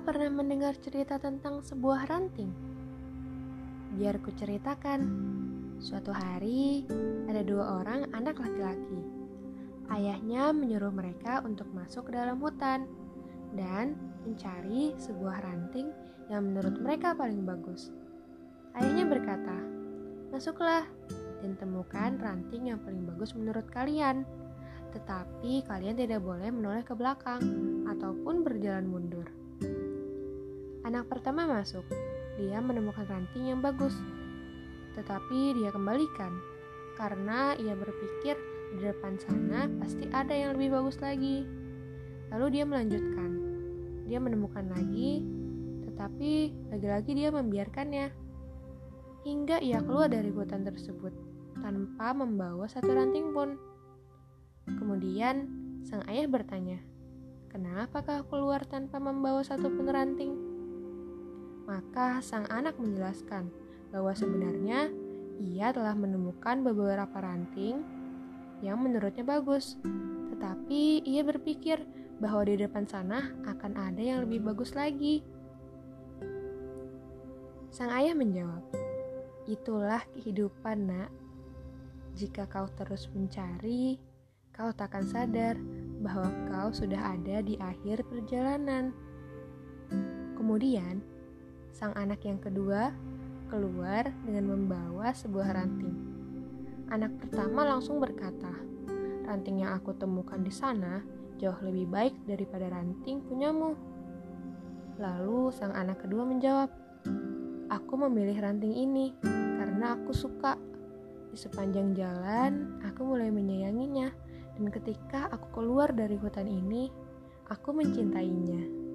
pernah mendengar cerita tentang sebuah ranting? Biar ku ceritakan. Suatu hari, ada dua orang anak laki-laki. Ayahnya menyuruh mereka untuk masuk ke dalam hutan dan mencari sebuah ranting yang menurut mereka paling bagus. Ayahnya berkata, "Masuklah dan temukan ranting yang paling bagus menurut kalian." Tetapi kalian tidak boleh menoleh ke belakang ataupun berjalan mundur. Anak pertama masuk. Dia menemukan ranting yang bagus. Tetapi dia kembalikan karena ia berpikir di depan sana pasti ada yang lebih bagus lagi. Lalu dia melanjutkan. Dia menemukan lagi, tetapi lagi-lagi dia membiarkannya. Hingga ia keluar dari hutan tersebut tanpa membawa satu ranting pun. Kemudian sang ayah bertanya, "Kenapa kau keluar tanpa membawa satu pun ranting?" Maka sang anak menjelaskan bahwa sebenarnya ia telah menemukan beberapa ranting yang menurutnya bagus, tetapi ia berpikir bahwa di depan sana akan ada yang lebih bagus lagi. Sang ayah menjawab, "Itulah kehidupan, Nak. Jika kau terus mencari, kau takkan sadar bahwa kau sudah ada di akhir perjalanan. Kemudian, sang anak yang kedua keluar dengan membawa sebuah ranting. Anak pertama langsung berkata, "Ranting yang aku temukan di sana jauh lebih baik daripada ranting punyamu." Lalu sang anak kedua menjawab, "Aku memilih ranting ini karena aku suka. Di sepanjang jalan, aku mulai menyayanginya." Dan ketika aku keluar dari hutan ini, aku mencintainya.